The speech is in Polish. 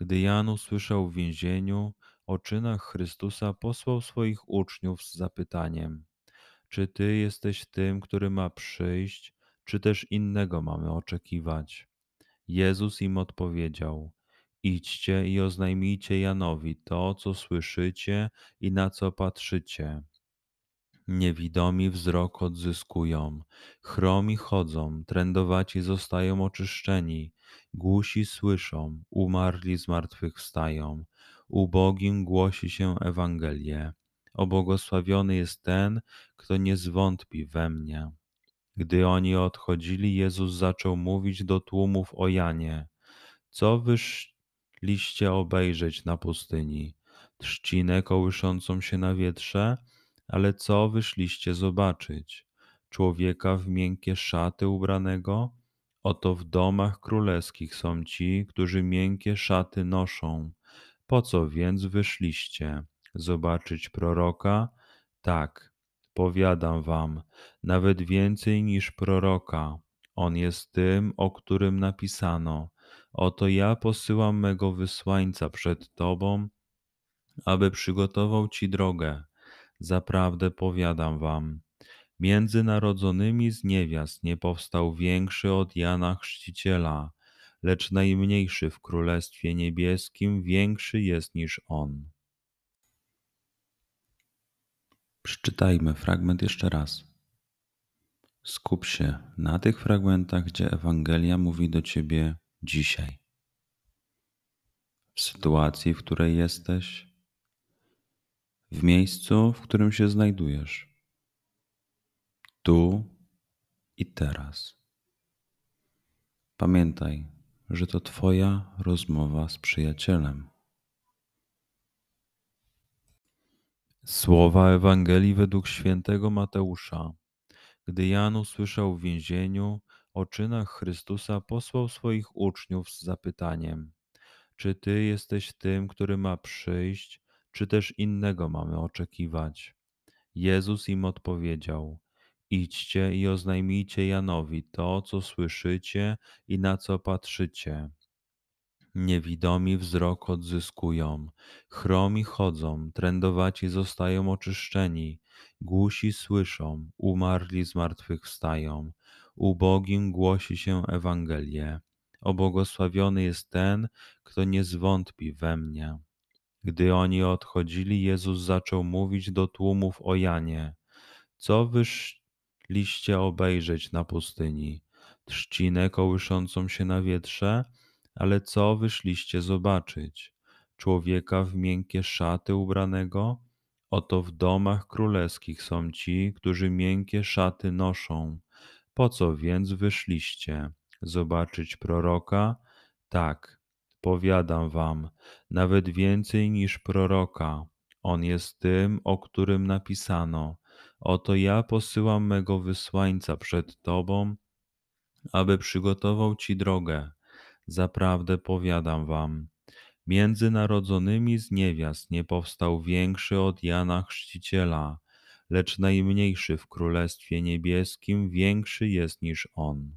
Gdy Jan usłyszał w więzieniu o czynach Chrystusa, posłał swoich uczniów z zapytaniem: Czy ty jesteś tym, który ma przyjść, czy też innego mamy oczekiwać? Jezus im odpowiedział: Idźcie i oznajmijcie Janowi to, co słyszycie i na co patrzycie. Niewidomi wzrok odzyskują, chromi chodzą, trędowaci zostają oczyszczeni, głusi słyszą, umarli z martwych wstają, ubogim głosi się Ewangelię. Obłogosławiony jest ten, kto nie zwątpi we mnie. Gdy oni odchodzili, Jezus zaczął mówić do tłumów o Janie. Co wyszliście obejrzeć na pustyni? Trzcinę kołyszącą się na wietrze? Ale co wyszliście zobaczyć? Człowieka w miękkie szaty ubranego? Oto w domach królewskich są ci, którzy miękkie szaty noszą. Po co więc wyszliście? Zobaczyć proroka? Tak, powiadam wam, nawet więcej niż proroka. On jest tym, o którym napisano: Oto ja posyłam mego wysłańca przed tobą, aby przygotował ci drogę. Zaprawdę powiadam wam, między narodzonymi z niewiast nie powstał większy od Jana Chrzciciela, lecz najmniejszy w Królestwie Niebieskim większy jest niż on. Przeczytajmy fragment jeszcze raz. Skup się na tych fragmentach, gdzie Ewangelia mówi do ciebie dzisiaj. W sytuacji, w której jesteś, w miejscu, w którym się znajdujesz, tu i teraz. Pamiętaj, że to Twoja rozmowa z przyjacielem. Słowa Ewangelii według świętego Mateusza. Gdy Jan usłyszał w więzieniu o czynach Chrystusa, posłał swoich uczniów z zapytaniem: Czy ty jesteś tym, który ma przyjść, czy też innego mamy oczekiwać? Jezus im odpowiedział: Idźcie i oznajmijcie Janowi to, co słyszycie i na co patrzycie. Niewidomi wzrok odzyskują, chromi chodzą, trędowaci zostają oczyszczeni, głusi słyszą, umarli z martwych wstają, ubogim głosi się Ewangelię. Obłogosławiony jest ten, kto nie zwątpi we mnie. Gdy oni odchodzili, Jezus zaczął mówić do tłumów o Janie. Co wyszliście obejrzeć na pustyni? Trzcinę kołyszącą się na wietrze? Ale co wyszliście zobaczyć? Człowieka w miękkie szaty ubranego? Oto w domach królewskich są ci, którzy miękkie szaty noszą. Po co więc wyszliście? Zobaczyć proroka? Tak, powiadam wam, nawet więcej niż proroka. On jest tym, o którym napisano: Oto ja posyłam mego wysłańca przed tobą, aby przygotował ci drogę. Zaprawdę powiadam wam, między narodzonymi z niewiast nie powstał większy od Jana Chrzciciela, lecz najmniejszy w Królestwie Niebieskim większy jest niż on.